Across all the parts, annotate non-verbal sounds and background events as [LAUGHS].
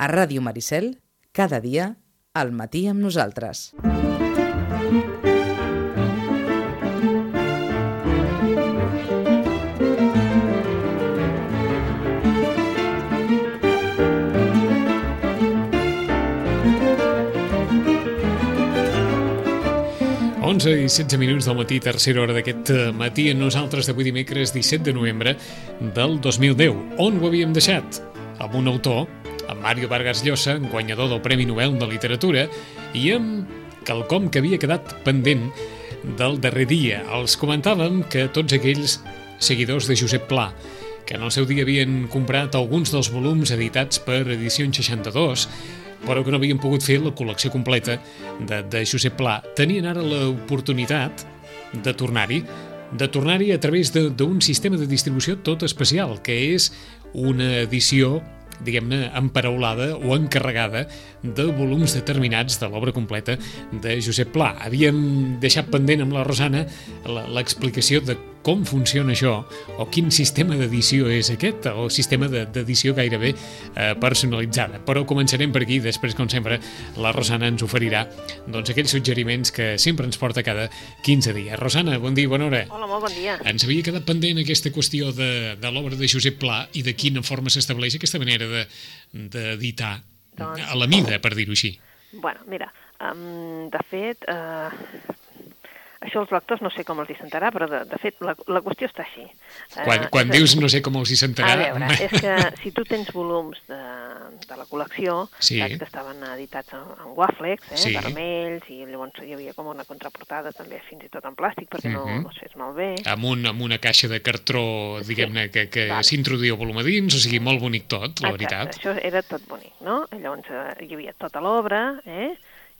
A Ràdio Maricel, cada dia, al matí amb nosaltres. Onze i 16 minuts del matí, tercera hora d'aquest eh, matí, en nosaltres d'avui dimecres 17 de novembre del 2010. On ho havíem deixat? Amb un autor, Mario Vargas Llosa, guanyador del Premi Nobel de Literatura, i amb quelcom que havia quedat pendent del darrer dia. Els comentàvem que tots aquells seguidors de Josep Pla, que en el seu dia havien comprat alguns dels volums editats per Edició 62, però que no havien pogut fer la col·lecció completa de, de Josep Pla, tenien ara l'oportunitat de tornar-hi, de tornar-hi a través d'un sistema de distribució tot especial, que és una edició diguem-ne, emparaulada o encarregada de volums determinats de l'obra completa de Josep Pla. Havíem deixat pendent amb la Rosana l'explicació de com funciona això, o quin sistema d'edició és aquest, o sistema d'edició gairebé eh, personalitzada. Però començarem per aquí, després, com sempre, la Rosana ens oferirà doncs, aquells suggeriments que sempre ens porta cada 15 dies. Rosana, bon dia, bona hora. Hola, molt bon dia. Ens havia quedat pendent aquesta qüestió de, de l'obra de Josep Pla i de quina forma s'estableix aquesta manera d'editar de, doncs... a la mida, per dir-ho així. Bueno, mira, um, de fet, uh, això els lectors no sé com els hi sentarà, però de, de fet la, la qüestió està així. Quan, uh, quan dius no sé com els hi sentarà... A veure, és que [LAUGHS] si tu tens volums de, de la col·lecció, sí. que estaven editats en, en Waflex, eh, sí. vermells, i llavors hi havia com una contraportada també fins i tot en plàstic perquè uh -huh. no, mhm. no es fes malbé. Amb, un, amb una caixa de cartró, diguem-ne, sí. que, que s'introduïa volum a dins, o sigui, molt bonic tot, la Exacte, veritat. això era tot bonic, no? Llavors eh, hi havia tota l'obra, eh?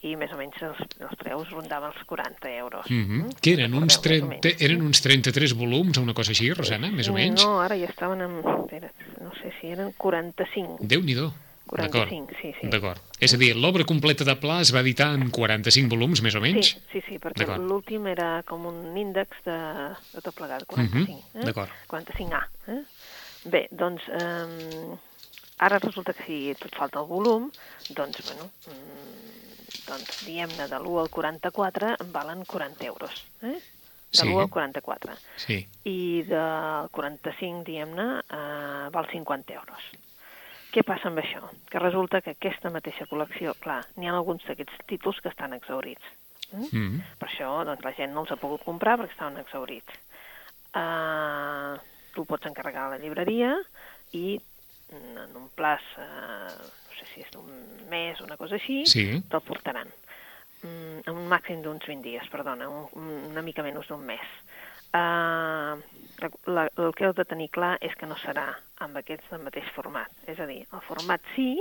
I més o menys els, els preus rondaven els 40 euros. Mm -hmm. Que eren uns, 30, eren uns 33 volums o una cosa així, Rosana, més o menys? No, ara ja estaven en... Espera, no sé si eren 45. Déu-n'hi-do. 45, sí, sí. D'acord. És a dir, l'obra completa de Pla es va editar en 45 volums, més o menys? Sí, sí, sí perquè l'últim era com un índex de, de tot plegat, 45. Mm -hmm. eh? D'acord. 45A. Eh? Bé, doncs, eh, ara resulta que si tot falta el volum, doncs, bueno, doncs diguem-ne de l'1 al 44 en valen 40 euros. Eh? De Sí. l'1 al 44. Sí. I del 45, diguem-ne, eh, val 50 euros. Què passa amb això? Que resulta que aquesta mateixa col·lecció, clar, n'hi ha alguns d'aquests títols que estan exaurits. Mm? Mm. Per això doncs, la gent no els ha pogut comprar perquè estaven exaurits. Uh, tu pots encarregar a la llibreria i en un plaç, uh, no sé si és d'un mes o una cosa així, Sí. te'l portaran. Mm, un màxim d'uns 20 dies, perdona, un, una mica menys d'un mes. Uh, la, la, el que heu de tenir clar és que no serà amb aquests del mateix format. És a dir, el format sí,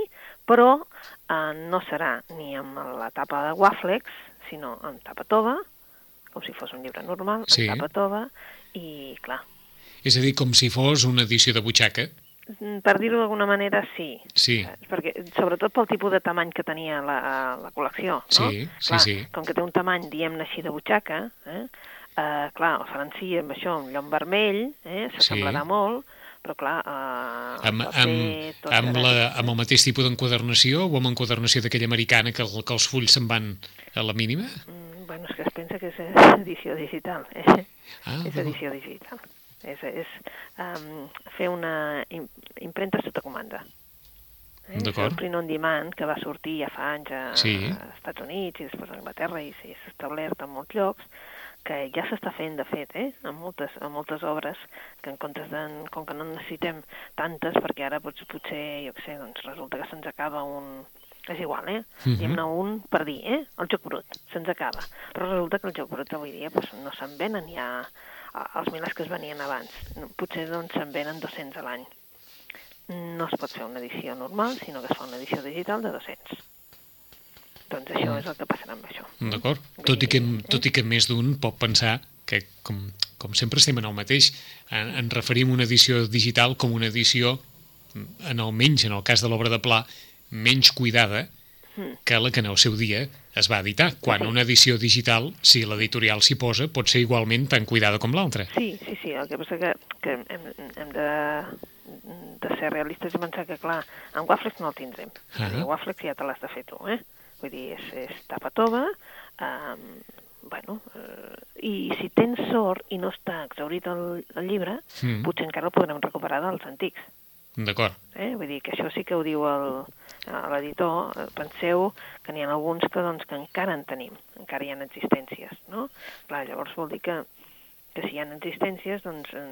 però uh, no serà ni amb la tapa de Waflex, sinó amb tapa tova, com si fos un llibre normal, Sí. amb tapa tova, i clar, És a dir, com si fos una edició de butxaca. Mm, per dir-ho d'alguna manera, sí. Sí. Perquè, sobretot pel tipus de tamany que tenia la, la col·lecció, no? Sí, sí, clar, sí. Com que té un tamany, diem-ne així, de butxaca, eh? Uh, clar, el farancí amb això, un llom vermell, eh? s'assemblarà Sí. molt, però clar... Uh, Amb, amb, amb, la, amb el mateix tipus d'enquadernació o amb enquadernació d'aquella americana que, el, que els fulls se'n van a la mínima? Mm, bueno, és que es pensa que és edició digital, eh? Ah, és edició digital. És, és um, fer una im impremta sota comanda. Eh? D'acord. El print on demand, que va sortir ja fa anys a, Sí. a Estats Units i després a Anglaterra i s'ha establert en molts llocs, que ja s'està fent, de fet, eh? en, moltes, en moltes obres, que en comptes de, com que no necessitem tantes, perquè ara doncs, potser, jo què sé, doncs resulta que se'ns acaba un... És igual, eh? Mhm. Diguem-ne un per dir, eh? El joc brut, se'ns acaba. Però resulta que el joc brut avui dia doncs, no se'n venen ja els milers que es venien abans. Potser doncs, se'n venen 200 a l'any. No es pot fer una edició normal, sinó que es fa una edició digital de 200. Doncs això és el que passarà amb això. D'acord. Tot, i que, tot i que més d'un pot pensar que, com, com sempre estem en el mateix, en, en referim una edició digital com una edició, en almenys en el cas de l'obra de Pla, menys cuidada que la que en el seu dia es va editar. Quan una edició digital, si l'editorial s'hi posa, pot ser igualment tan cuidada com l'altra. Sí, sí, sí. El que passa que, que hem, hem de de ser realistes i pensar que, clar, en Waflex no el tindrem. Uh. -huh. Waflex ja te l'has de fer tu, eh? Vull dir, és, és tapa tova, um, bueno, eh, i si tens sort i no està exaurit el, el llibre, Mm. potser encara el podrem recuperar dels antics. D'acord. Eh? Vull dir que això sí que ho diu el- eh, l'editor. Eh, Penseu que n'hi ha alguns que, doncs, que encara en tenim, encara hi ha existències, no? Clar, llavors vol dir que, que si hi ha existències, doncs en,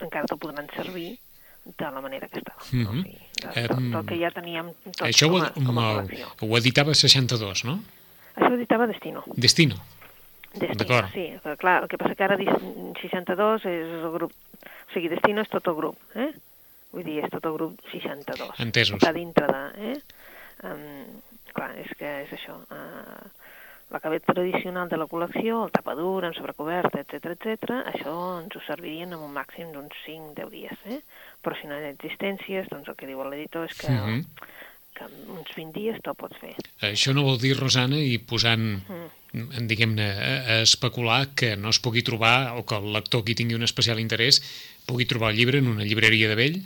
encara te'l podran servir de la manera que estava. no? Mhm. o sigui, de, del, del que ja teníem tot Això com a, com a col·lecció. ho editava 62, no? Això ho editava Destino. Destino. Destino, sí. que, Clar, el que passa que ara dis- 62 és el grup... O sigui, Destino és tot el grup, eh? Vull dir, és tot el grup 62. Entesos. Està dintre de... Eh? Um, clar, és que és això. Uh, L'acabat tradicional de la col·lecció, el tapadur, amb sobrecoberta, etc etc. això ens ho servirien amb un màxim d'uns 5-10 dies. Eh? Però si no hi ha existències, doncs el que diu l'editor és que, Mhm. que en uns 20 dies te'l pots fer. Això no vol dir, Rosana, i posant, Mm. diguem-ne, a especular que no es pugui trobar, o que el lector qui tingui un especial interès pugui trobar el llibre en una llibreria de vell?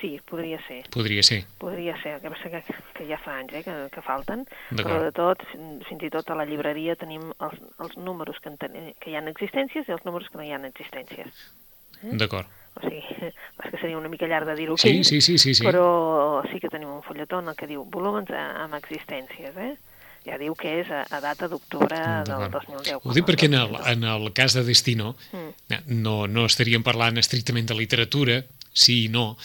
Sí, podria ser. Podria ser. Podria ser, el que passa que, que ja fa anys eh, que, que falten, però de tot, fin- fins i tot a la llibreria tenim els, els números que, en ten, que hi ha existències i els números que no hi ha existències. D'acord. O sigui, [LAUGHS] és que seria una mica llarg de dir-ho Sí, aquí, sí, sí, sí, sí. però sí que tenim un fulletó en el que diu volúmens a- amb existències, eh? Ja diu que és a, a data d'octubre del D'acord. 2010. Ho dic perquè en el, en el cas de Destino Mm. no, no estaríem parlant estrictament de literatura, sí i no,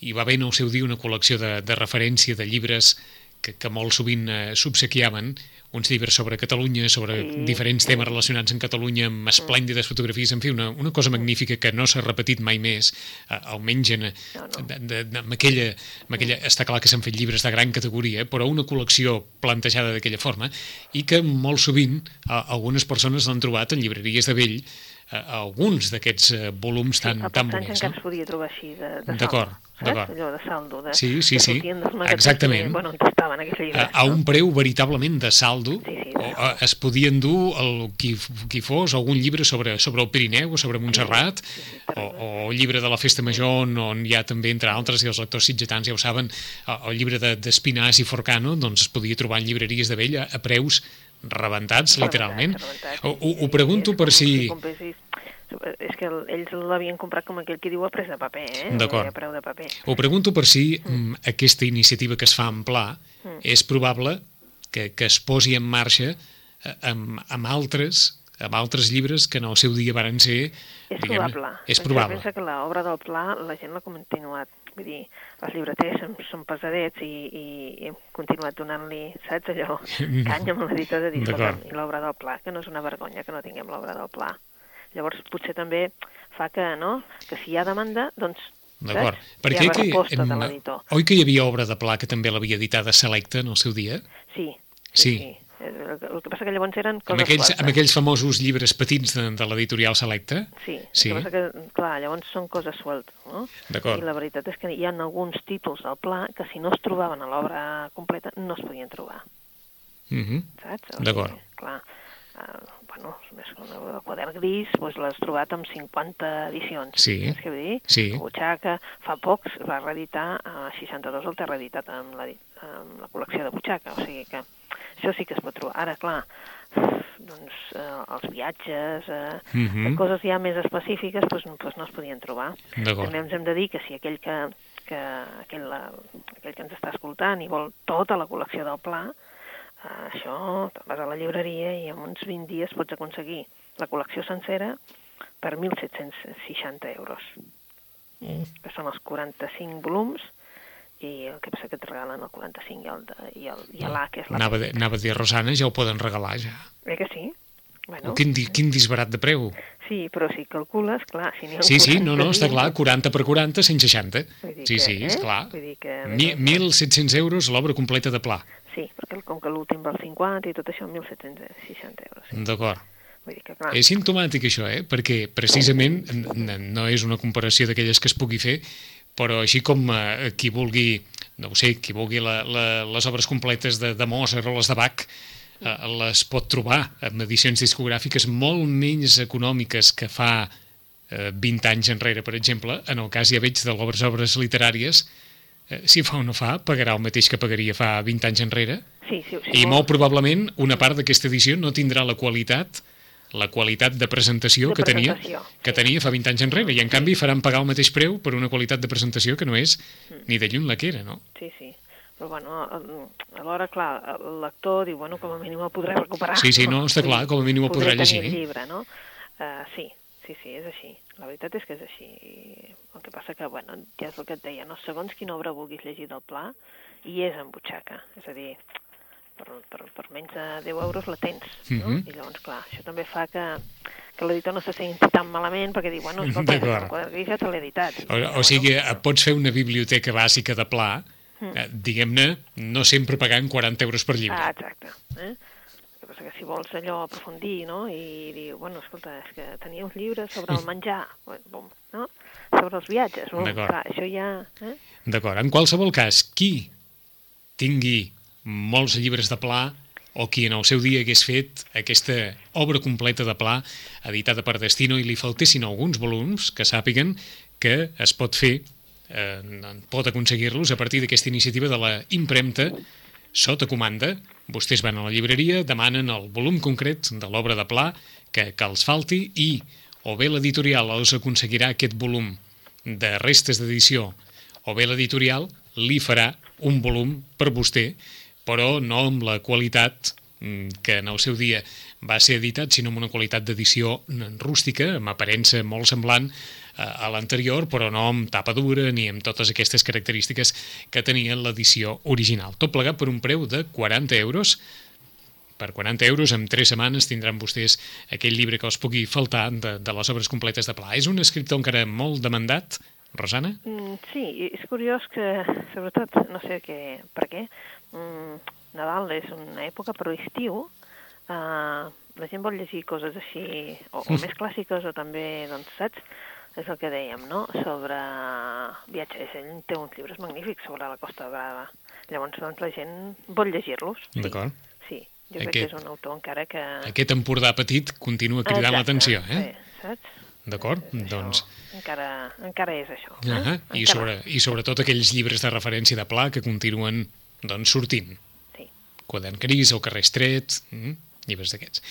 hi va haver en el seu dia una col·lecció de, de referència de llibres que, que molt sovint eh, subsequiaven, uns llibres sobre Catalunya, sobre Sí. diferents temes relacionats amb Catalunya, amb esplèndides fotografies, en fi, una, una cosa magnífica que no s'ha repetit mai més, eh, almenys en, No, no. de, de, de, amb aquella, amb aquella, està clar que s'han fet llibres de gran categoria, però una col·lecció plantejada d'aquella forma i que molt sovint a, algunes persones l'han trobat en llibreries de vell a alguns d'aquests eh, volums tan, a tan bonics. encara No? es podia trobar així, de, de D'acord, d'acord. Allò de saldo, de, Sí, sí, sí, exactament. Que, bueno, estaven aquells llibres. A, a un preu veritablement de saldo, Sí, sí, o, a, es podien dur el, qui, qui fos algun llibre sobre, sobre el Pirineu o sobre Montserrat, sí, sí, o, terrible. o el llibre de la Festa Major, on, on hi ha també, entre altres, i els lectors sitgetans ja ho saben, el, llibre de- d'Espinàs de, i Forcano, doncs es podia trobar en llibreries de vell a, a preus rebentats, literalment. Rebentats, rebentats, ho, ho pregunto per si... compressis- És que el- ells l'havien comprat com aquell que diu a pres de paper, eh? D'acord. A preu de paper. Ho pregunto per si mm. aquesta iniciativa que es fa en pla Mm. és probable que, que es posi en marxa eh, amb, amb altres amb altres llibres que en el seu dia varen ser... És probable. És probable. Pensa que l'obra del Pla la gent l'ha continuat. Vull dir, els llibreters són, són pesadets i, i, i hem continuat donant-li, saps, allò, canya amb l'editor de dir, D'acord. "Escolta'm, i l'obra del Pla, que no és una vergonya que no tinguem l'obra del Pla. Llavors, potser també fa que, no?, que si hi ha demanda, doncs, D'acord. saps? Per hi ha que... resposta de em, l'editor. Oi que hi havia obra de Pla que també l'havia editada Selecta en el seu dia? Sí. Sí. sí. Eh, El, el que passa que llavors eren Amb coses aquells, sueltes. amb aquells famosos llibres petits de, de l'editorial Selecta? Sí, Sí. el que passa que, clar, llavors són coses sueltes, no? D'acord. I la veritat és que hi ha alguns títols del pla que si no es trobaven a l'obra completa no es podien trobar, Uh -huh. saps? D'acord. Clar, uh, bueno, més que el quadern gris doncs l'has trobat amb 50 edicions. Sí. Saps què vull dir? Sí. La Butxaca, fa pocs va reeditar, a 62 el té reeditat amb la, amb la col·lecció de Butxaca, o sigui que això sí que es pot trobar. Ara, clar, doncs eh, els viatges, eh, Mhm. coses ja més específiques, doncs, doncs no es podien trobar. També ens hem de dir que si aquell que, que, aquell, la, aquell que ens està escoltant i vol tota la col·lecció del Pla, eh, això, te'n vas a la llibreria i en uns 20 dies pots aconseguir la col·lecció sencera per 1.760 euros, Mm. que són els 45 volums, i el que passa que et regalen el 45 i el, de, i el, i l'A, que és la... Anava, dir- anava a dir, Rosana, ja ho poden regalar, ja. Eh que sí? Bueno, quin, quin disbarat de preu. sí, però si calcules, clar, si Sí, sí, no, no, 40, està clar, 40 per 40, 160. Vull dir Sí, que, sí, és eh? clar. Vull dir que, a Mi- més, 1.700 euros l'obra completa de pla. Sí, perquè com que l'últim val 50 i tot això, 1.760 euros. Sí. D'acord. Vull dir que, clar, És simptomàtic això, eh? perquè precisament no és una comparació d'aquelles que es pugui fer, però així com eh, qui vulgui, no sé, qui vulgui la, la, les obres completes de, de Mozart o les de Bach, eh, les pot trobar en edicions discogràfiques molt menys econòmiques que fa eh, 20 anys enrere, per exemple, en el cas ja veig de les obres literàries, eh, si fa o no fa, pagarà el mateix que pagaria fa 20 anys enrere, Sí, sí, sí, i molt probablement una part d'aquesta edició no tindrà la qualitat la qualitat de presentació, De que, tenia, presentació, que tenia fa 20 anys enrere, i en canvi faran pagar el mateix preu per una qualitat de presentació que no és ni de lluny la que era, no? Sí, sí. Però, bueno, alhora, clar, el lector diu, bueno, com a mínim el podré recuperar. Sí, sí, no, està clar, com a mínim el podrà Podré llegir. el llibre, no? Uh, sí, sí, sí, és així. La veritat és que és així. I el que passa que, bueno, ja és el que et deia, no? segons quina obra vulguis llegir del pla, i és en butxaca. És a dir, per, per, per menys de 10 euros la tens, no? Mhm. I llavors, clar, això també fa que, que l'editor no se senti tan malament perquè diu, bueno, escolta, [LAUGHS] el quadre gris ja te l'he editat. O, o sigui, et pots fer una biblioteca bàsica de pla, eh, diguem-ne, no sempre pagant 40 euros per llibre. Ah, exacte. Eh? Passa que si vols allò aprofundir, no?, i dir, bueno, escolta, és que tenia uns llibres sobre el menjar, bom, no?, sobre els viatges, bom, clar, això ja... Eh? D'acord. En qualsevol cas, qui tingui molts llibres de pla o qui en el seu dia hagués fet aquesta obra completa de pla editada per Destino i li faltessin alguns volums que sàpiguen que es pot fer, eh, pot aconseguir-los a partir d'aquesta iniciativa de la impremta sota comanda. Vostès van a la llibreria, demanen el volum concret de l'obra de pla que, que els falti i o bé l'editorial els aconseguirà aquest volum de restes d'edició o bé l'editorial li farà un volum per vostè, però no amb la qualitat mm, que en el seu dia va ser editat, sinó amb una qualitat d'edició mm, rústica, amb aparença molt semblant eh, a l'anterior, però no amb tapa dura ni amb totes aquestes característiques que tenia l'edició original. Tot plegat per un preu de 40 euros, per 40 euros, en 3 setmanes tindran vostès aquell llibre que els pugui faltar de, de les obres completes de Pla. És un escriptor encara molt demandat, Rosana? Mm, sí, és curiós que, sobretot, no sé què, per què, mm, Nadal és una època, però estiu, eh, la gent vol llegir coses així, o, o [LAUGHS] més clàssiques, o també, doncs, saps? És el que dèiem, no?, sobre viatges. Ell té uns llibres magnífics sobre la Costa Brava. Llavors, doncs, la gent vol llegir-los. Sí. D'acord. Sí, jo crec Aquest- que és un autor encara que... Aquest Empordà petit continua cridant l'atenció, eh? Sí, saps? D'acord? Doncs... Encara, encara és això. Eh? Uh -huh. I, Encara. sobre, I sobretot aquells llibres de referència de Pla que continuen doncs, sortint. Sí. Quadern gris, el carrer estret, mm, llibres d'aquests.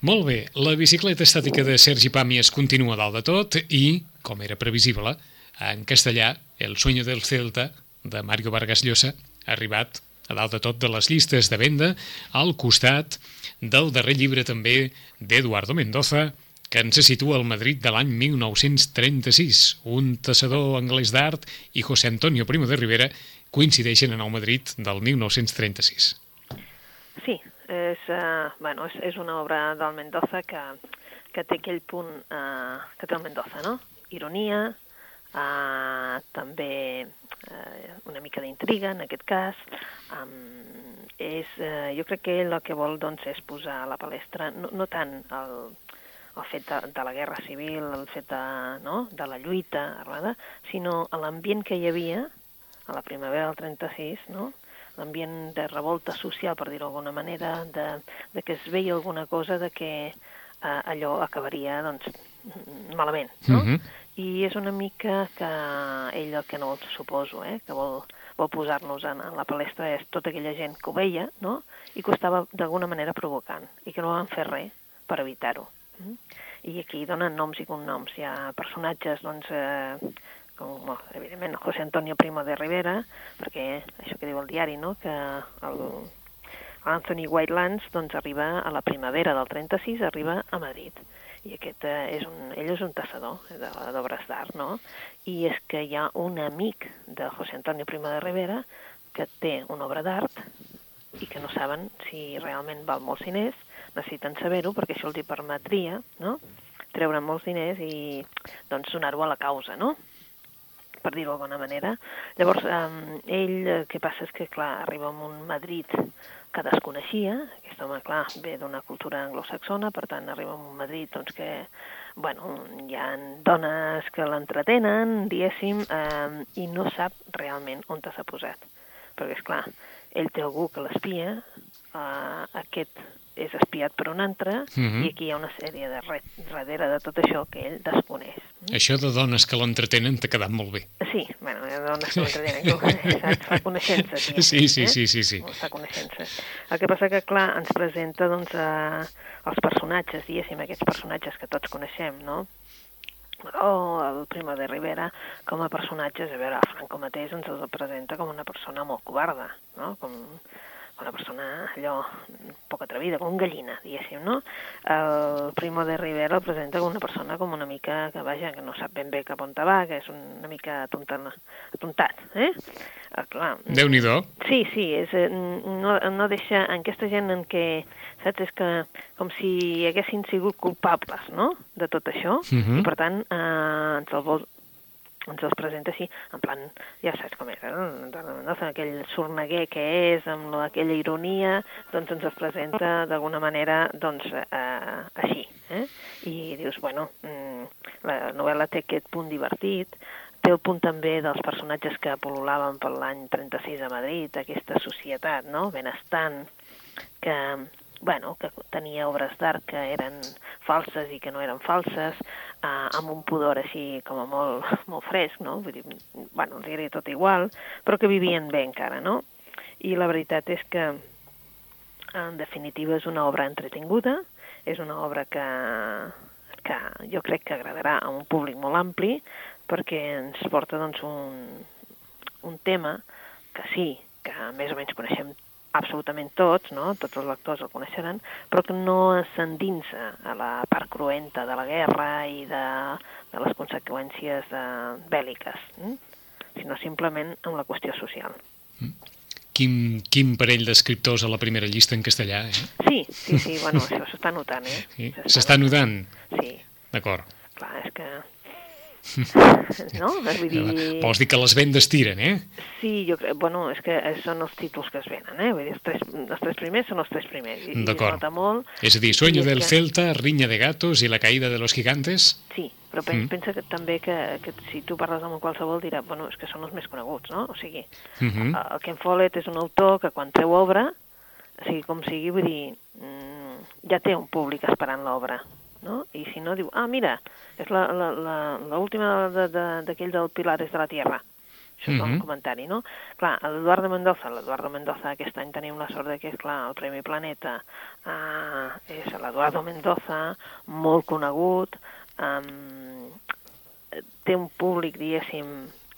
Molt bé, la bicicleta estàtica de Sergi Pàmies continua dalt de tot i, com era previsible, en castellà, El sueño del Celta, de Mario Vargas Llosa, ha arribat a dalt de tot de les llistes de venda, al costat del darrer llibre també d'Eduardo Mendoza, que ens situa al Madrid de l'any 1936. Un tassador anglès d'art i José Antonio Primo de Rivera coincideixen en el Madrid del 1936. Sí, és, uh, bueno, és, és una obra del Mendoza que, que té aquell punt uh, que té el Mendoza, no? Ironia, uh, també uh, una mica d'intriga, en aquest cas. Um, és, uh, jo crec que ell el que vol doncs, és posar a la palestra no, no tant el, el fet de, de la guerra civil, el fet de, no? de la lluita armada, sinó l'ambient que hi havia a la primavera del 36, no? l'ambient de revolta social, per dir-ho d'alguna manera, de, de que es veia alguna cosa de que eh, allò acabaria doncs, malament. No? Mhm. I és una mica que ell el que no vol, suposo, eh, que vol, vol posar-nos en, en la palestra és tota aquella gent que ho veia no? i que ho estava d'alguna manera provocant i que no van fer res per evitar-ho. Mm? I aquí donen noms i cognoms. Hi ha personatges, doncs, eh, com, bueno, evidentment, José Antonio Primo de Rivera, perquè això que diu el diari, no?, que el, Anthony Whitelands doncs, arriba a la primavera del 36, arriba a Madrid. I aquest eh, és un, ell és un tassador d'obres d'art, no? I és que hi ha un amic de José Antonio Primo de Rivera que té una obra d'art i que no saben si realment val molts diners, necessiten saber-ho perquè això els hi permetria, no?, treure molts diners i doncs donar-ho a la causa, no?, per dir-ho d'alguna manera. Llavors, eh, ell, eh, què passa és que, clar, arriba a un Madrid que desconeixia, aquest home, clar, ve d'una cultura anglosaxona, per tant, arriba a un Madrid, doncs, que, bueno, hi ha dones que l'entretenen, diguéssim, eh, i no sap realment on s'ha posat. perquè, és clar, ell té algú que l'espia, uh, aquest és espiat per un altre, Mhm. i aquí hi ha una sèrie de re darrere de tot això que ell desconeix. Això de dones que l'entretenen t'ha quedat molt bé. Sí, bueno, dones que l'entretenen, que [LAUGHS] saps, fa coneixences. Sí, sí, eh? sí, sí, sí. Fa coneixences. El que passa que, clar, ens presenta, doncs, eh, els personatges, diguéssim, aquests personatges que tots coneixem, no? o el Primo de Rivera com a personatges, a veure, Franco mateix ens el presenta com una persona molt covarda, no? com una persona allò poc atrevida, com gallina, diguéssim, no? El Primo de Rivera el presenta com una persona com una mica que, vaja, que no sap ben bé cap on va, que és una mica atontat, atontat eh? Eh, clar, Déu-n'hi-do. Sí, sí, és, eh, no, no deixa en aquesta gent en què, saps, és que com si haguessin sigut culpables, no?, de tot això, Mhm. i per tant eh, ens el vol ens els presenta així, en plan, ja saps com eh? no? aquell sorneguer que és, amb la, aquella ironia, doncs ens els presenta d'alguna manera, doncs, eh, així, eh? I dius, bueno, mm, la novel·la té aquest punt divertit, té el punt també dels personatges que pol·lulaven per l'any 36 a Madrid, aquesta societat, no?, benestant, que, bueno, que tenia obres d'art que eren falses i que no eren falses, eh, amb un pudor així com a molt, [LAUGHS] molt fresc, no? Vull dir, bueno, els era tot igual, però que vivien bé encara, no? I la veritat és que, en definitiva, és una obra entretinguda, és una obra que, que jo crec que agradarà a un públic molt ampli, perquè ens porta doncs, un, un tema que sí, que més o menys coneixem absolutament tots, no? tots els lectors el coneixeran, però que no s'endinsa a la part cruenta de la guerra i de, de les conseqüències de, bèl·liques, eh? sinó simplement amb la qüestió social. Quin, quin parell d'escriptors a la primera llista en castellà, eh? Sí, sí, sí, bueno, això s'està notant, eh? Sí. S'està notant. Sí, D'acord. clar, és que... [LAUGHS] no? Vull dir... Vols dir que les vendes tiren, eh? Sí, jo crec, bueno, és que són els títols que es venen, eh? Vull dir, els tres, els tres primers són els tres primers. D'acord. molt. És a dir, Sueño del que- Celta, Riña de Gatos i La caída de los gigantes. Sí, però pen, Mm. pensa que també que, que si tu parles amb qualsevol dirà, bueno, és que són els més coneguts, no? O sigui, Mhm. uh, el Ken Follett és un autor que quan treu obra, o sigui, com sigui, vull dir, mm, ja té un públic esperant l'obra, no? I si no, diu, ah, mira, és la- la- la- l'última de- de- d'aquell del Pilares de la Tierra. Això és Mhm. un comentari, no? Clar, l'Eduardo Mendoza, l'Eduardo Mendoza aquest any tenim la sort de que, clar, el Premi Planeta uh, és l'Eduardo Mendoza, molt conegut, um, té un públic, diguéssim,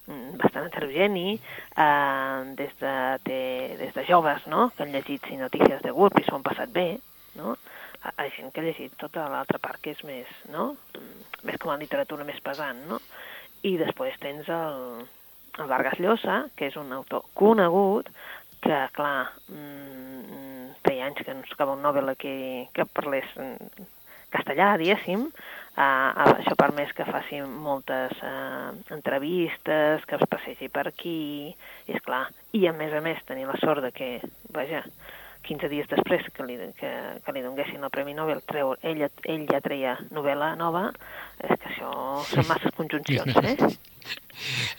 mm, bastant heterogeni, eh, des, de, té, des de joves, no?, que han llegit Sin Notícies de Gurb i s'ho han passat bé, no?, a, gent que ha llegit tota l'altra part que és més, no?, Mm, més com a literatura més pesant, no?, i després tens el, el Vargas Llosa, que és un autor conegut, que, clar, mm, feia anys que no buscava un Nobel que, que parlés castellà, diguéssim, uh, això ha permès que faci moltes uh, entrevistes, que es passegi per aquí, és clar, i a més a més tenir la sort de que, vaja, 15 dies després que li, que, que li donguessin el Premi Nobel, treu, ell, ell ja treia novel·la nova, és que això són [LAUGHS] masses conjuncions, eh?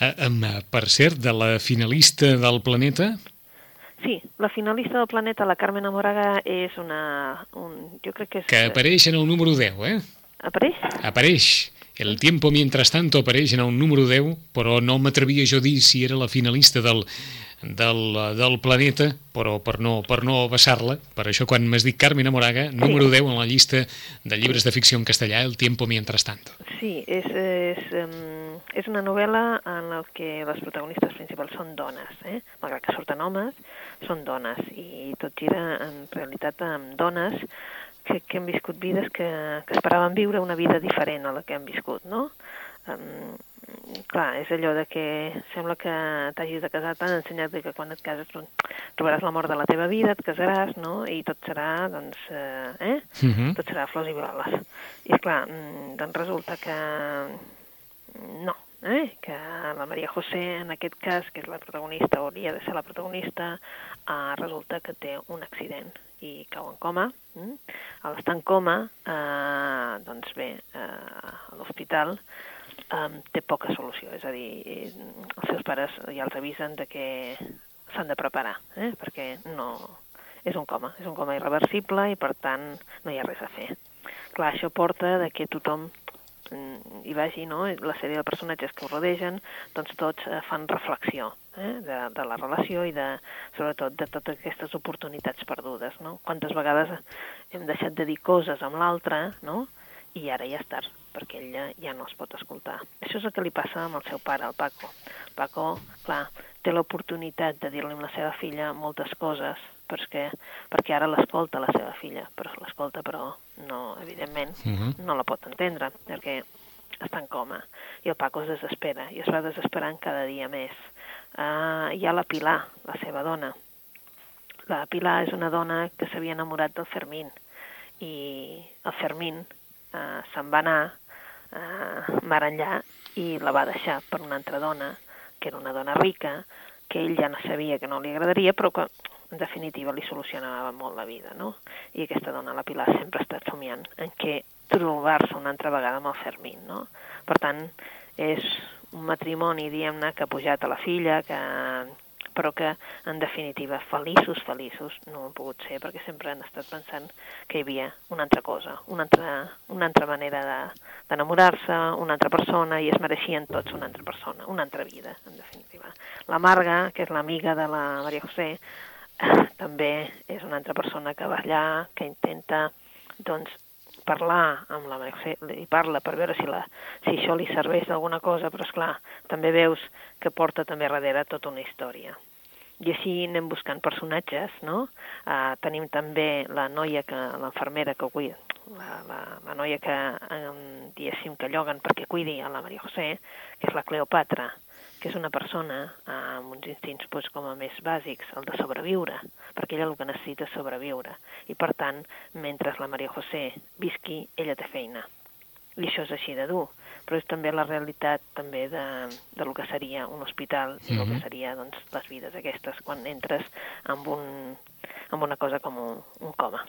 Eh, per cert, de la finalista del planeta, Sí, la finalista del planeta, la Carmen Amoraga, és una... Un, jo crec que és... que apareix en el número 10, eh? Apareix? Apareix. El tiempo mientras tanto apareix en el número 10, però no m'atrevia jo a dir si era la finalista del, del, del planeta, però per no, per no vessar-la, per això quan m'has dit Carmen Amoraga, número 10 en la llista de llibres de ficció en castellà, El tiempo mientras tanto. Sí, és, és, és una novel·la en la que les protagonistes principals són dones, eh? malgrat que surten homes, són dones, i tot gira en realitat amb dones que, que han viscut vides que, que esperaven viure una vida diferent a la que han viscut, no? Um, clar, és allò de que sembla que t'hagis de casar, t'han ensenyat que quan et cases doncs, trobaràs l'amor de la teva vida, et casaràs, no? I tot serà, doncs, eh, eh? Mhm. tot serà flors i violes. I clar, mm, doncs resulta que no, eh? que la Maria José, en aquest cas, que és la protagonista, hauria de ser la protagonista, eh, resulta que té un accident i cau en coma. Mm? A l'estar en coma, eh, doncs bé, eh, a l'hospital eh, té poca solució, és a dir, els seus pares ja els avisen de que s'han de preparar, eh? perquè no... És un coma, és un coma irreversible i per tant no hi ha res a fer. Clar, això porta de que tothom hi vagi, no? la sèrie de personatges que ho rodegen, doncs tots eh, fan reflexió eh? de, de la relació i de, sobretot de totes aquestes oportunitats perdudes. No? Quantes vegades hem deixat de dir coses amb l'altre no? i ara ja és tard, perquè ella ja no es pot escoltar. Això és el que li passa amb el seu pare, el Paco. Paco, clar, té l'oportunitat de dir-li a la seva filla moltes coses, perquè, perquè ara l'escolta la seva filla, però l'escolta però no, evidentment, uh -huh. no la pot entendre, perquè està en coma. I el Paco es desespera, i es va desesperant cada dia més. Uh, hi ha la Pilar, la seva dona. La Pilar és una dona que s'havia enamorat del Fermín, i el Fermín uh, se'n va anar uh, mar enllà i la va deixar per una altra dona, que era una dona rica, que ell ja no sabia que no li agradaria, però que en definitiva li solucionava molt la vida, no? I aquesta dona, la Pilar, sempre ha estat somiant en què trobar-se una altra vegada amb el Fermín, no? Per tant, és un matrimoni, diguem-ne, que ha pujat a la filla, que però que, en definitiva, feliços, feliços, no han pogut ser, perquè sempre han estat pensant que hi havia una altra cosa, una altra, una altra manera d'enamorar-se, de, una altra persona, i es mereixien tots una altra persona, una altra vida, en definitiva. La Marga, que és l'amiga de la Maria José, [LAUGHS] també és una altra persona que va allà, que intenta doncs, parlar amb la Mercè, i parla per veure si, la, si això li serveix d'alguna cosa, però és clar, també veus que porta també darrere tota una història. I així anem buscant personatges, no? Uh, tenim també la noia, que l'enfermera que cuida, la, la, la noia que, um, diguéssim, que lloguen perquè cuidi a la Maria José, que és la Cleopatra, que és una persona amb uns instints doncs, com a més bàsics, el de sobreviure, perquè ella el que necessita és sobreviure. I per tant, mentre la Maria José visqui, ella té feina. I això és així de dur, però és també la realitat també de, de lo que seria un hospital i mm -hmm. el que mhm. seria doncs, les vides aquestes quan entres amb, un, amb una cosa com un, un coma.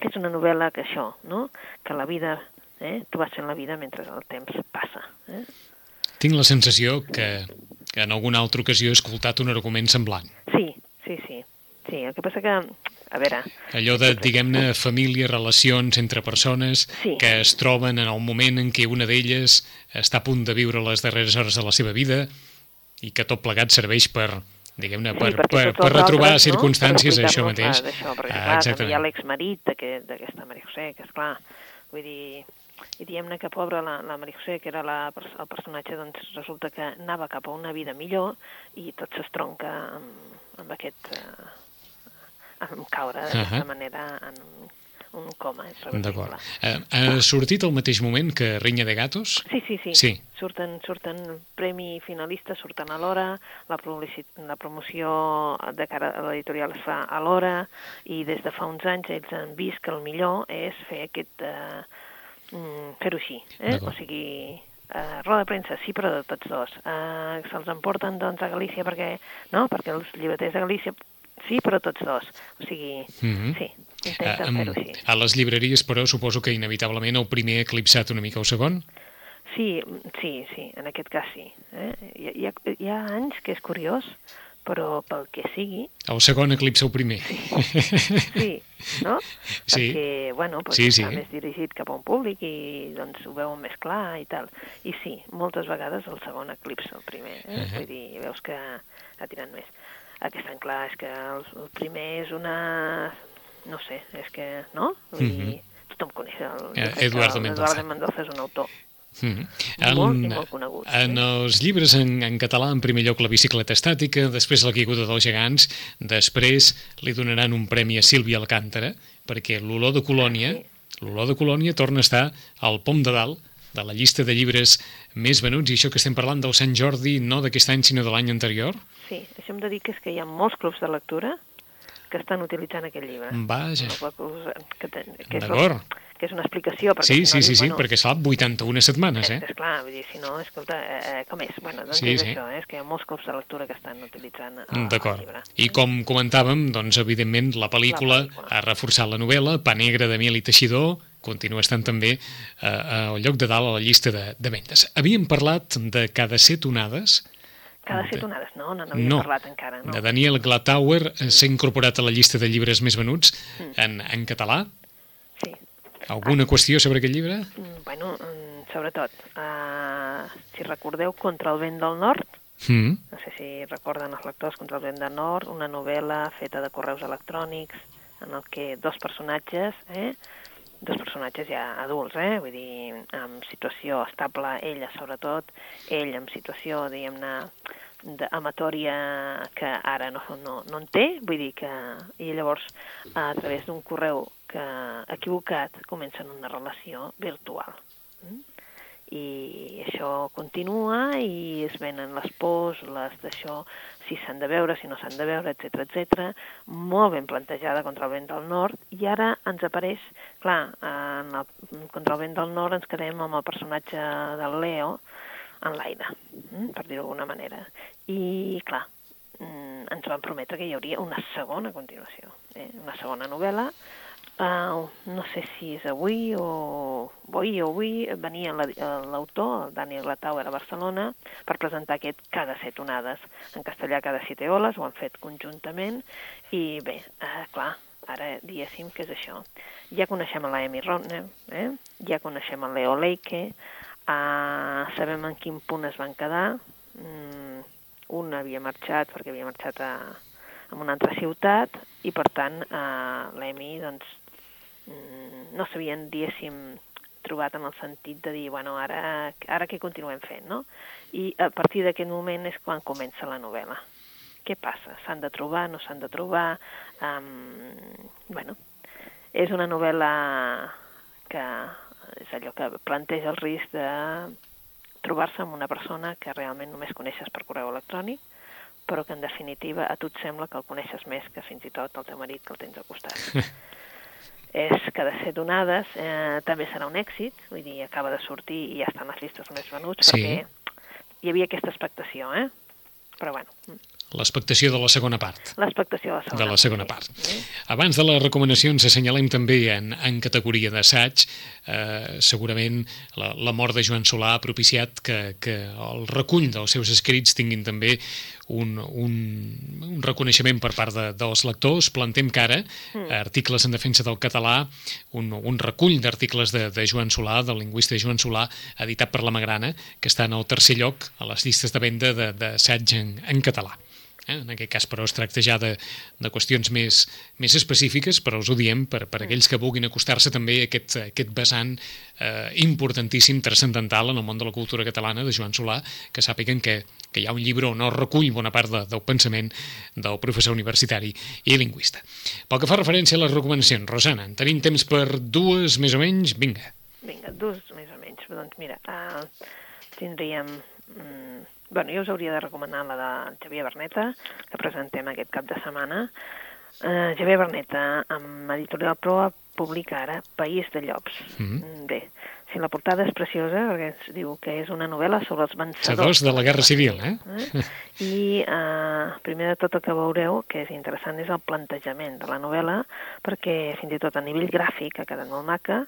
És una novel·la que això, no? que la vida, eh? tu vas fent la vida mentre el temps passa. Eh? Tinc la sensació que, que en alguna altra ocasió he escoltat un argument semblant. Sí, sí, sí. Sí, el que passa que, a veure... Allò de, diguem-ne, família, relacions entre persones sí. que es troben en el moment en què una d'elles està a punt de viure les darreres hores de la seva vida i que tot plegat serveix per, diguem-ne, per, sí, per, per retrobar altres, circumstàncies no? això mateix. Això, perquè, ah, clar, també hi ha l'exmarit d'aquesta Maria José, que és clar, vull dir, i diem-ne que pobra la, la Maria José, que era la, el personatge, doncs resulta que anava cap a una vida millor i tot s'estronca amb, amb aquest... Eh, amb caure d'aquesta uh -huh. manera en un coma D'acord. Eh, ha sortit al mateix moment que Rinya de Gatos? Sí, sí, sí. sí. Surten, surten premi finalistes, surten a l'hora, la, la promoció de cara a l'editorial es fa a l'hora i des de fa uns anys ells han vist que el millor és fer aquest... Eh, mm, fer-ho així. Eh? O sigui, eh, roda de premsa, sí, però de tots dos. Eh, Se'ls emporten doncs, a Galícia perquè, no? perquè els llibreters de Galícia sí, però tots dos. O sigui, mm -hmm. sí, intenten uh, fer-ho així. A les llibreries, però, suposo que inevitablement el primer ha eclipsat una mica el segon? Sí, sí, sí, en aquest cas sí. Eh? Hi, ha, hi ha anys que és curiós però pel que sigui... El segon eclipsa el primer. Sí, sí no? Sí. Perquè, bueno, pues sí, està sí. més dirigit cap a un públic i doncs ho veuen més clar i tal. I sí, moltes vegades el segon eclipsa el primer. Eh? Uh -huh. Vull dir, veus que ha tirat més. Aquest any, clar, és que el, el primer és una... No sé, és que, no? Vull dir, uh -huh. tothom coneix el... Eh, Eduardo Mendoza. Eduardo Mendoza és un autor Mm en, molt i molt. En eh? els llibres en, en català, en primer lloc la bicicleta estàtica, després la caiguda dels gegants, després li donaran un premi a Sílvia Alcàntara, perquè l'olor de Colònia, sí. l'olor de Colònia torna a estar al pom de dalt de la llista de llibres més venuts, i això que estem parlant del Sant Jordi, no d'aquest any, sinó de l'any anterior? Sí, això hem de dir que és que hi ha molts clubs de lectura que estan utilitzant aquest llibre. Vaja. Que, que D'acord que és una explicació. Perquè sí, si no, sí, sí, bueno, sí, perquè fa 81 setmanes, eh? És, és clar, vull dir, si no, escolta, eh, eh, com és? Bueno, doncs sí, és sí. això, eh? és que hi ha molts cops de lectura que estan utilitzant el, el llibre. I com comentàvem, doncs, evidentment, la pel·lícula, la pel·lícula. ha reforçat la novel·la, Pa Negre de Miel i Teixidor, continua estant també eh, al lloc de dalt a la llista de, de vendes. Havíem parlat de cada set onades Cada set onades? No, no n'havia No. parlat encara. No. De Daniel Glatauer eh, s'ha incorporat a la llista de llibres més venuts en, en català. Alguna qüestió sobre aquest llibre? Mm, Bueno, mm, sobretot, uh, si recordeu, Contra el vent del nord, Mm. no sé si recorden els lectors Contra el vent del nord, una novel·la feta de correus electrònics en el que dos personatges, eh, dos personatges ja adults, eh, vull dir, amb situació estable, ella sobretot, ell amb situació, diguem-ne, d'amatòria que ara no, no, no en té, vull dir que... I llavors, a través d'un correu que equivocat, comencen una relació virtual. Mm? i això continua i es venen les pors, les d'això, si s'han de veure, si no s'han de veure, etc etc. molt ben plantejada contra el vent del nord, i ara ens apareix, clar, en el, contra el vent del nord ens quedem amb el personatge del Leo en l'aire, mm, per dir-ho d'alguna manera. I, clar, mm, ens van prometre que hi hauria una segona continuació, eh? una segona novel·la, Uh, no sé si és avui o avui o avui venia la- l'autor, el Daniel Latauer, a Barcelona per presentar aquest Cada set onades. En castellà Cada siete oles, ho han fet conjuntament i bé, uh, clar, ara diguéssim que és això. Ja coneixem a la Amy Rodner, eh? ja coneixem el Leo Leike, uh, sabem en quin punt es van quedar, mm, un havia marxat perquè havia marxat a, a una altra ciutat i per tant eh, l'Emi doncs no s'havien, diguéssim, trobat en el sentit de dir, bueno, ara, ara què continuem fent, no? I a partir d'aquest moment és quan comença la novel·la. Què passa? S'han de trobar, no s'han de trobar? Um, bueno, és una novel·la que és allò que planteja el risc de trobar-se amb una persona que realment només coneixes per correu electrònic, però que en definitiva a tu et sembla que el coneixes més que fins i tot el teu marit que el tens al costat. [LAUGHS] és cada set onades, eh, també serà un èxit, vull dir, acaba de sortir i ja estan les llistes més venuts, Sí. perquè hi havia aquesta expectació, eh? Però bueno, L'expectació de la segona part. l'expectació de la segona, de la segona part. Eh? Abans de les recomanacions assenyalem també en, en categoria d'assaig eh, segurament la, la mort de Joan Solà ha propiciat que, que el recull dels seus escrits tinguin també un, un, un reconeixement per part de, dels lectors. Plantem cara, mm. articles en defensa del català, un, un recull d'articles de, de Joan Solà, del lingüista Joan Solà, editat per la Magrana, que està en el tercer lloc a les llistes de venda de- d'assaig en, en català. Eh? En aquest cas, però, es tracta ja de, de qüestions més, més específiques, però us ho diem per, per aquells que vulguin acostar-se també a aquest, a aquest vessant eh, importantíssim, transcendental en el món de la cultura catalana de Joan Solà, que sàpiguen que, que hi ha un llibre on es recull bona part de, del pensament del professor universitari i lingüista. Pel que fa referència a les recomanacions, Rosana, en tenim temps per dues més o menys? Vinga. Vinga, dos més o menys. Doncs mira, uh, tindríem... Mm, bueno, jo us hauria de recomanar la de Xavier Berneta, que presentem aquest cap de setmana. Uh, Xavier Berneta, amb Editorial Proa, publica ara País de llops. Mm. Bé, si la portada és preciosa, perquè ens diu que és una novel·la sobre els vencedors Sedors de la Guerra Civil, eh? Eh? I eh, primer de tot el que veureu, que és interessant, és el plantejament de la novel·la, perquè fins i tot a nivell gràfic ha quedat molt maca,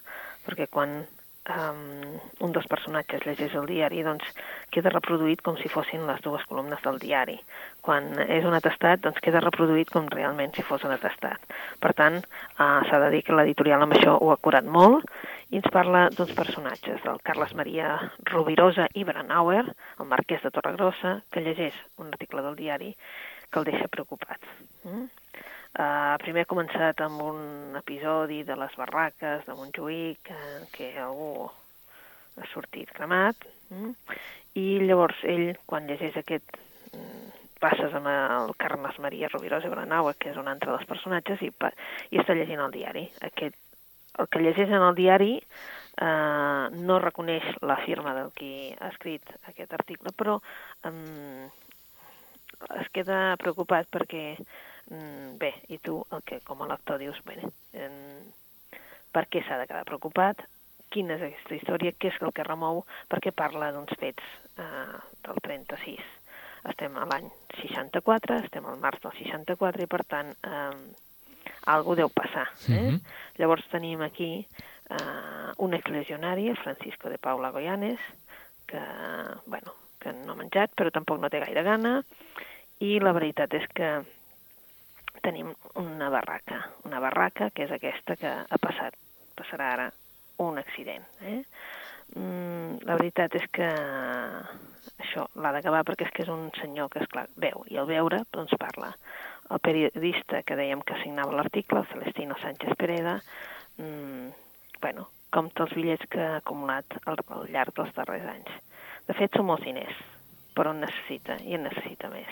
perquè quan um, un dels personatges llegeix el diari, doncs queda reproduït com si fossin les dues columnes del diari. Quan és un atestat, doncs queda reproduït com realment si fos un atestat. Per tant, uh, s'ha de dir que l'editorial amb això ho ha curat molt i ens parla d'uns personatges, del Carles Maria Rovirosa i Branauer, el marquès de Torregrossa, que llegeix un article del diari que el deixa preocupat. Mm? Uh, primer ha començat amb un episodi de les barraques de Montjuïc, uh, que algú ha sortit cremat, mm? i llavors ell, quan llegeix aquest mm, passes amb el Carles Maria Rovirosa i Branauer, que és un altre dels personatges, i, i està llegint el diari. Aquest, el que llegeix en el diari eh, no reconeix la firma del qui ha escrit aquest article, però eh, es queda preocupat perquè, bé, i tu el que com a lector dius, bé, eh, per què s'ha de quedar preocupat, quina és aquesta història, què és el que remou, perquè parla d'uns fets eh, del 36. Estem a l'any 64, estem al març del 64 i per tant eh, algú deu passar. Eh? Mhm. Llavors tenim aquí eh, un exlegionari, Francisco de Paula Goyanes, que, bueno, que no ha menjat, però tampoc no té gaire gana, i la veritat és que tenim una barraca, una barraca que és aquesta que ha passat, passarà ara un accident. Eh? Mm, la veritat és que això l'ha d'acabar perquè és que és un senyor que, és clar veu, i al veure, doncs parla. El periodista que dèiem que signava l'article, el Celestino Sánchez Pereda, mm, bueno, compta els bitllets que ha acumulat al, al llarg dels darrers anys. De fet, són molts diners, però en necessita, i en necessita més.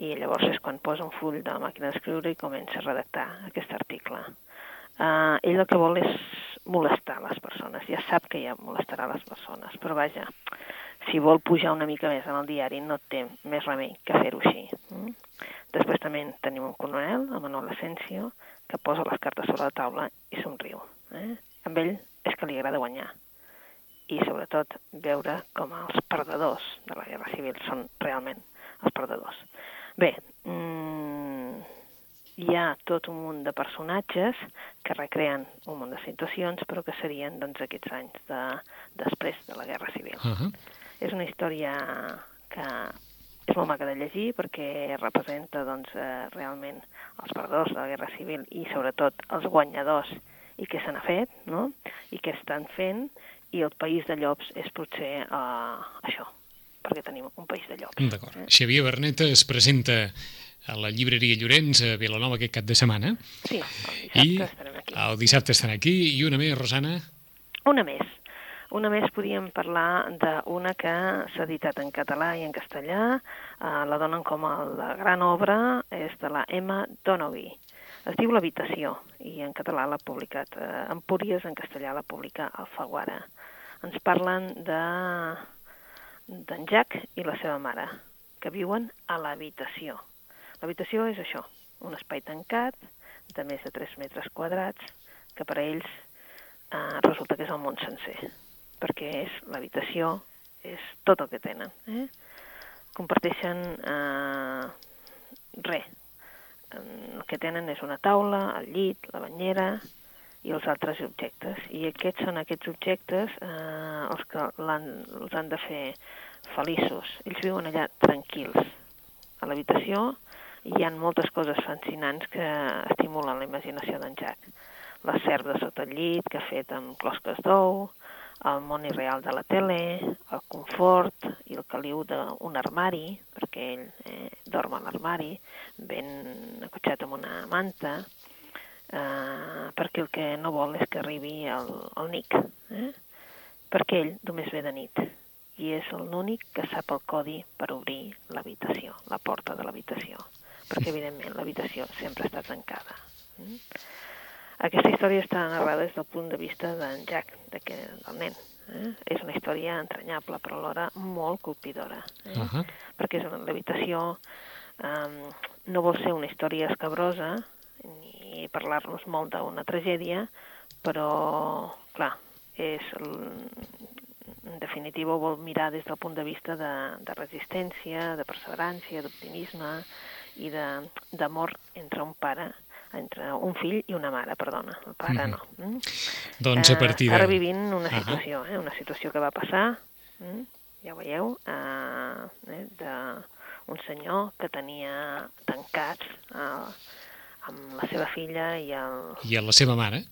I llavors és quan posa un full de màquina d'escriure i comença a redactar aquest article. Uh, ell el que vol és molestar les persones, ja sap que ja molestarà les persones, però vaja, si vol pujar una mica més en el diari no té més remei que fer-ho així. Mm? Després també tenim un coronel, el Manuel Asensio, que posa les cartes sobre la taula i somriu. Eh? Amb ell és que li agrada guanyar. I sobretot veure com els perdedors de la Guerra Civil són realment els perdedors. Bé, mmm, hi ha tot un munt de personatges que recreen un munt de situacions, però que serien doncs, aquests anys de, després de la Guerra Civil. Uh -huh. És una història que és molt maca de llegir perquè representa doncs, eh, realment els perdedors de la Guerra Civil i sobretot els guanyadors i què se n'ha fet, no? i què estan fent, i el País de Llops és potser uh, això, perquè tenim un País de Llops. D'acord. Eh? Xavier Bernet es presenta a la llibreria Llorenç a Vilanova aquest cap de setmana. Sí, el dissabte I estarem aquí. el dissabte estan aquí. I una més, Rosana? Una més. Una més podríem parlar d'una que s'ha editat en català i en castellà. Uh, la donen com a la gran obra, és de la Emma Donoghue. Es diu L'habitació i en català l'ha publicat eh, Empúries, en castellà l'ha publicat Alfaguara. Ens parlen de d'en Jack i la seva mare, que viuen a l'habitació. L'habitació és això, un espai tancat de més de 3 metres quadrats, que per a ells eh, resulta que és el món sencer, perquè és l'habitació, és tot el que tenen. Eh? Comparteixen eh, res. El que tenen és una taula, el llit, la banyera i els altres objectes. I aquests són aquests objectes eh, els que han, els han de fer feliços. Ells viuen allà tranquils. A l'habitació hi han moltes coses fascinants que estimulen la imaginació d'en Jack. La serp de sota el llit, que ha fet amb closques d'ou, el món irreal de la tele, el confort i el caliu d'un armari, perquè ell eh, dorm a l'armari, ben acotxat amb una manta, eh, perquè el que no vol és que arribi el, el Nick, eh? perquè ell només ve de nit i és l'únic que sap el codi per obrir l'habitació, la porta de l'habitació, perquè evidentment l'habitació sempre està tancada. Mm? Aquesta història està narrada des del punt de vista d'en Jack, de que, del nen. Eh? És una història entranyable, però alhora molt colpidora. Eh? Uh -huh. Perquè és l'habitació eh, no vol ser una història escabrosa ni parlar-nos molt d'una tragèdia, però, clar, és en definitiva vol mirar des del punt de vista de, de resistència, de perseverància, d'optimisme i d'amor entre un pare entre un fill i una mare, perdona, el pare mm. no. Mm? Doncs a partir de... Ara vivint una situació, eh? una situació que va passar, mm? ja ho veieu, eh, eh, d'un senyor que tenia tancats eh, amb la seva filla i el... I a la seva mare?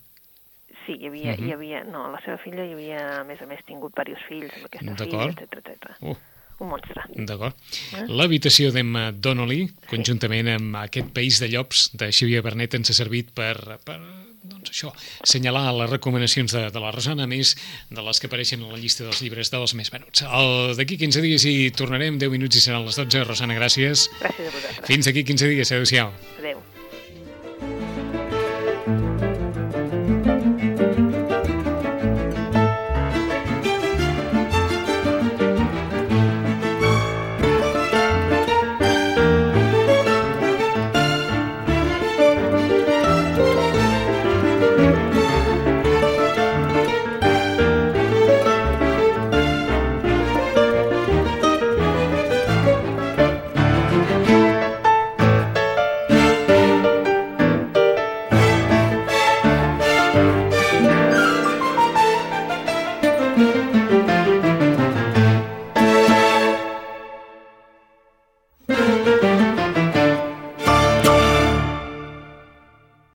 Sí, hi havia, uh -huh. hi havia... No, la seva filla hi havia, a més a més, tingut diversos fills amb aquesta filla, etc etc. Uh. Un monstre. D'acord. Eh? L'habitació d'Emma Donnelly, conjuntament amb aquest País de Llops de Xavier Bernet, ens ha servit per, per doncs això, assenyalar les recomanacions de, de la Rosana, més de les que apareixen a la llista dels llibres dels més venuts. D'aquí 15 dies hi tornarem, 10 minuts i seran les 12. Rosana, gràcies. Gràcies a vosaltres. Fins aquí 15 dies. Adéu-siau. Adéu.